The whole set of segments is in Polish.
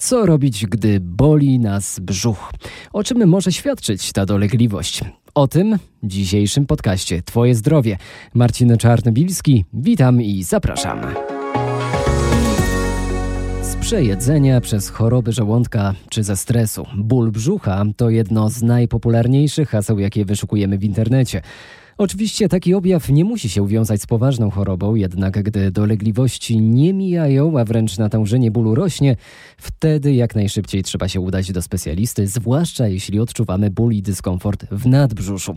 Co robić, gdy boli nas brzuch? O czym może świadczyć ta dolegliwość? O tym w dzisiejszym podcaście Twoje zdrowie. Marcin Czarnobilski, witam i zapraszam. Z przejedzenia przez choroby żołądka czy ze stresu. Ból brzucha to jedno z najpopularniejszych haseł, jakie wyszukujemy w internecie. Oczywiście taki objaw nie musi się wiązać z poważną chorobą, jednak gdy dolegliwości nie mijają, a wręcz natężenie bólu rośnie, wtedy jak najszybciej trzeba się udać do specjalisty, zwłaszcza jeśli odczuwamy ból i dyskomfort w nadbrzuszu.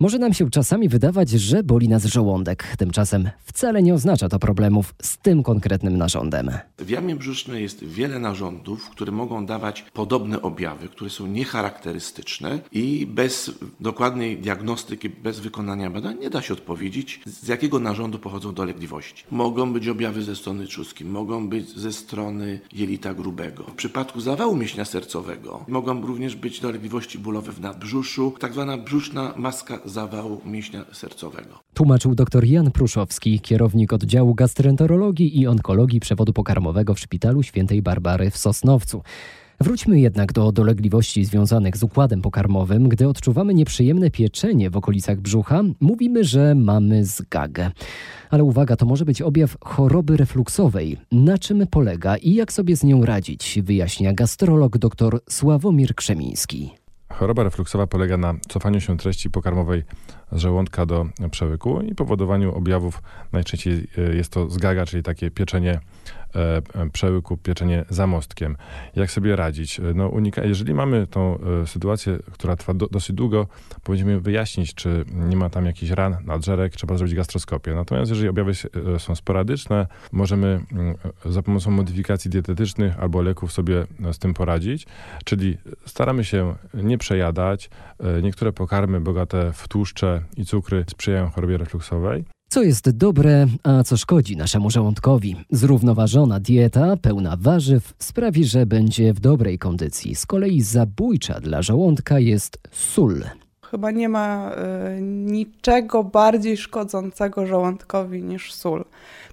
Może nam się czasami wydawać, że boli nas żołądek. Tymczasem wcale nie oznacza to problemów z tym konkretnym narządem. W jamie brzusznej jest wiele narządów, które mogą dawać podobne objawy, które są niecharakterystyczne i bez dokładnej diagnostyki, bez wykonania badań nie da się odpowiedzieć, z jakiego narządu pochodzą dolegliwości. Mogą być objawy ze strony trzustki, mogą być ze strony jelita grubego. W przypadku zawału mięśnia sercowego mogą również być dolegliwości bólowe w nadbrzuszu, tak zwana brzuszna maska zawału mięśnia sercowego. Tłumaczył dr Jan Pruszowski, kierownik oddziału gastroenterologii i onkologii przewodu pokarmowego w Szpitalu Świętej Barbary w Sosnowcu. Wróćmy jednak do dolegliwości związanych z układem pokarmowym. Gdy odczuwamy nieprzyjemne pieczenie w okolicach brzucha, mówimy, że mamy zgagę. Ale uwaga, to może być objaw choroby refluksowej. Na czym polega i jak sobie z nią radzić, wyjaśnia gastrolog dr Sławomir Krzemiński. Choroba refluksowa polega na cofaniu się treści pokarmowej żołądka do przełyku i powodowaniu objawów. Najczęściej e, jest to zgaga, czyli takie pieczenie E, przełyku, pieczenie zamostkiem. Jak sobie radzić? E, no, unika, jeżeli mamy tą e, sytuację, która trwa do, dosyć długo, powinniśmy wyjaśnić, czy nie ma tam jakichś ran, nadżerek, trzeba zrobić gastroskopię. Natomiast jeżeli objawy są sporadyczne, możemy mm, za pomocą modyfikacji dietetycznych albo leków sobie z tym poradzić, czyli staramy się nie przejadać. Niektóre pokarmy bogate w tłuszcze i cukry sprzyjają chorobie refluksowej. Co jest dobre, a co szkodzi naszemu żołądkowi? Zrównoważona dieta, pełna warzyw sprawi, że będzie w dobrej kondycji. Z kolei zabójcza dla żołądka jest sól. Chyba nie ma y, niczego bardziej szkodzącego żołądkowi niż sól.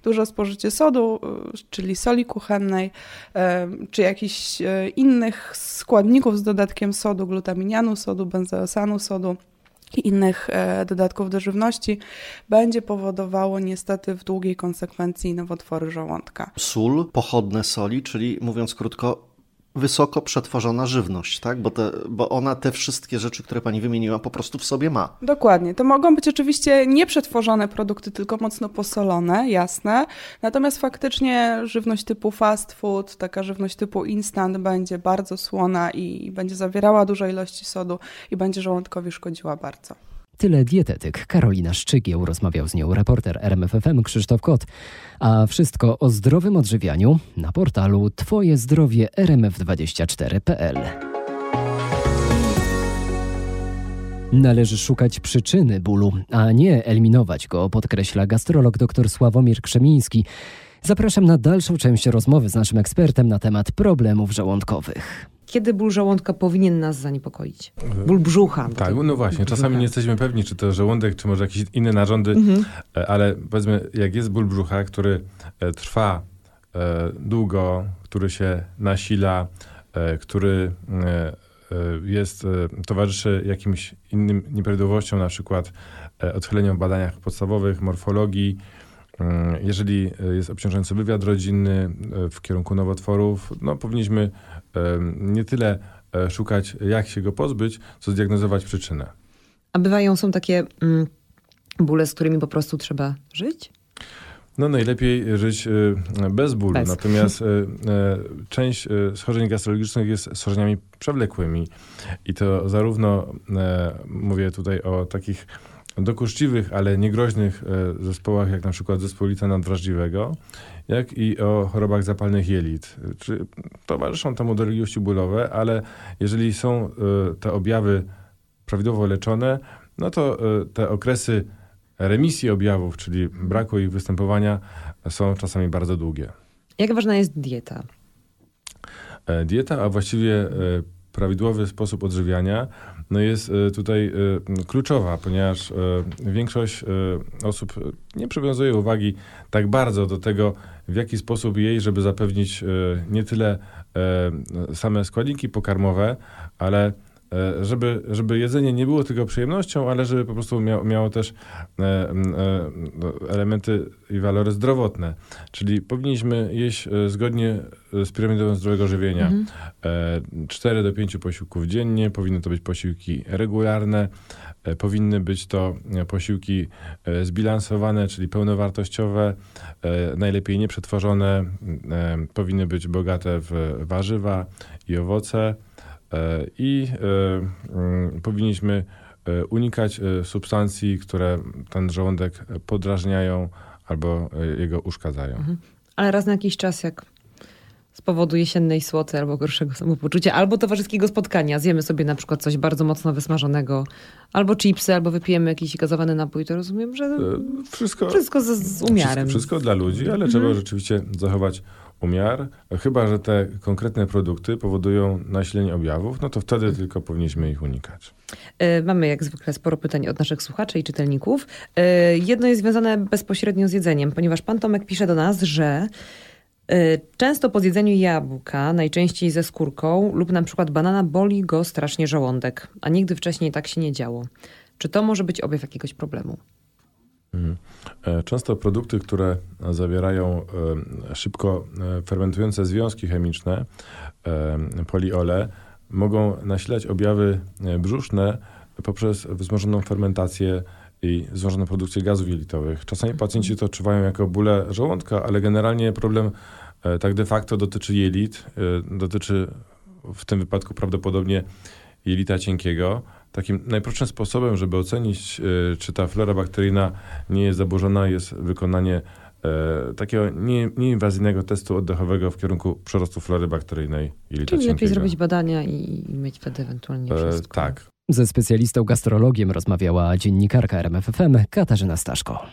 Duże spożycie sodu, y, czyli soli kuchennej, y, czy jakichś innych składników z dodatkiem sodu, glutaminianu sodu, benzoesanu sodu i innych e, dodatków do żywności będzie powodowało niestety w długiej konsekwencji nowotwory żołądka. Sól, pochodne soli, czyli mówiąc krótko, wysoko przetworzona żywność, tak? Bo, te, bo ona te wszystkie rzeczy, które pani wymieniła, po prostu w sobie ma. Dokładnie. To mogą być oczywiście nieprzetworzone produkty, tylko mocno posolone, jasne. Natomiast faktycznie żywność typu fast food, taka żywność typu instant będzie bardzo słona i będzie zawierała duże ilości sodu i będzie żołądkowi szkodziła bardzo. Tyle dietetyk Karolina Szczygieł. Rozmawiał z nią reporter RMFFM Krzysztof Kot. A wszystko o zdrowym odżywianiu na portalu Twoje zdrowie rmf24.pl. Należy szukać przyczyny bólu, a nie eliminować go, podkreśla gastrolog dr Sławomir Krzemiński. Zapraszam na dalszą część rozmowy z naszym ekspertem na temat problemów żołądkowych kiedy ból żołądka powinien nas zaniepokoić? Ból brzucha. Tak, no właśnie. Czasami nie jesteśmy pewni, czy to żołądek, czy może jakieś inne narządy, mhm. E, ale powiedzmy, jak jest ból brzucha, który e, trwa e, długo, który się nasila, który jest, towarzyszy jakimś innym nieprawidłowościom, na przykład odchyleniom w badaniach podstawowych, morfologii, jeżeli jest obciążający wywiad rodzinny w kierunku nowotworów, no powinniśmy nie tyle e, szukać, jak się go pozbyć, co zdiagnozować przyczynę. A bywają są takie mm, bóle, z którymi po prostu trzeba żyć? No najlepiej żyć e, bez bólu. Bez. Natomiast e, część schorzeń gastrologicznych jest schorzeniami przewlekłymi. I to zarówno mówię tutaj o takich dokuczliwych, ale niegroźnych zespołach, jak na przykład zespół lita nadwrażliwego, jak i o chorobach zapalnych jelit. Czy towarzyszą temu dolegliwości bólowe, ale jeżeli są e, te objawy prawidłowo leczone, no to e, te okresy remisji objawów, czyli braku ich występowania, są czasami bardzo długie. Jak ważna jest dieta? E, dieta, a właściwie prawidłowy sposób odżywiania no jest e, tutaj e, kluczowa, ponieważ e, większość osób nie przywiązuje uwagi tak bardzo do tego, w jaki sposób jej, żeby zapewnić nie tyle same składniki pokarmowe, ale żeby, żeby jedzenie nie było tylko przyjemnością, ale żeby po prostu miało, miało też e, e, no, elementy i walory zdrowotne. Czyli powinniśmy jeść zgodnie z piramidą zdrowego żywienia. Mhm. 4 do 5 posiłków dziennie, powinny to być posiłki regularne, powinny być to posiłki zbilansowane, czyli pełnowartościowe, najlepiej nieprzetworzone, powinny być bogate w warzywa i owoce. E, i e, mm, powinniśmy e, unikać substancji, które ten żołądek podrażniają albo jego uszkadzają. Mhm. Ale raz na jakiś czas, jak z powodu jesiennej słoty albo gorszego samopoczucia, albo towarzyskiego spotkania, zjemy sobie na przykład coś bardzo mocno wysmażonego, albo chipsy, albo wypijemy jakiś gazowany napój, to rozumiem, że wszystko, wszystko z, z umiarem. Wszystko, wszystko, dla ludzi, ale mhm. trzeba rzeczywiście zachować umiar, chyba że te konkretne produkty powodują nasilenie objawów, no to wtedy mhm. tylko powinniśmy ich unikać. E, mamy jak zwykle sporo pytań od naszych słuchaczy i czytelników. E, jedno jest związane bezpośrednio z jedzeniem, ponieważ pan Tomek pisze do nas, że e, Często po zjedzeniu jabłka, najczęściej ze skórką lub na przykład banana, boli go strasznie żołądek, a nigdy wcześniej tak się nie działo. Czy to może być objaw jakiegoś problemu? Mhm. E, często produkty, które zawierają e, szybko e, fermentujące związki chemiczne, poliole, mogą nasilać objawy brzuszne poprzez wzmożoną fermentację i wzmożoną produkcję gazów jelitowych. Czasami pacjenci to odczuwają jako bóle żołądka, ale generalnie problem tak de facto dotyczy jelit, dotyczy w tym wypadku prawdopodobnie jelita cienkiego. Takim najprostszym sposobem, żeby ocenić, e, czy ta flora bakteryjna nie jest zaburzona, jest wykonanie e, takiego nie, nieinwazyjnego testu oddechowego w kierunku przyrostu flory bakteryjnej jelita Czyli lepiej zrobić badania i, i mieć wtedy ewentualnie e, wszystko. E, tak. Ze specjalistą gastrologiem rozmawiała dziennikarka RMFFM Katarzyna Staszko.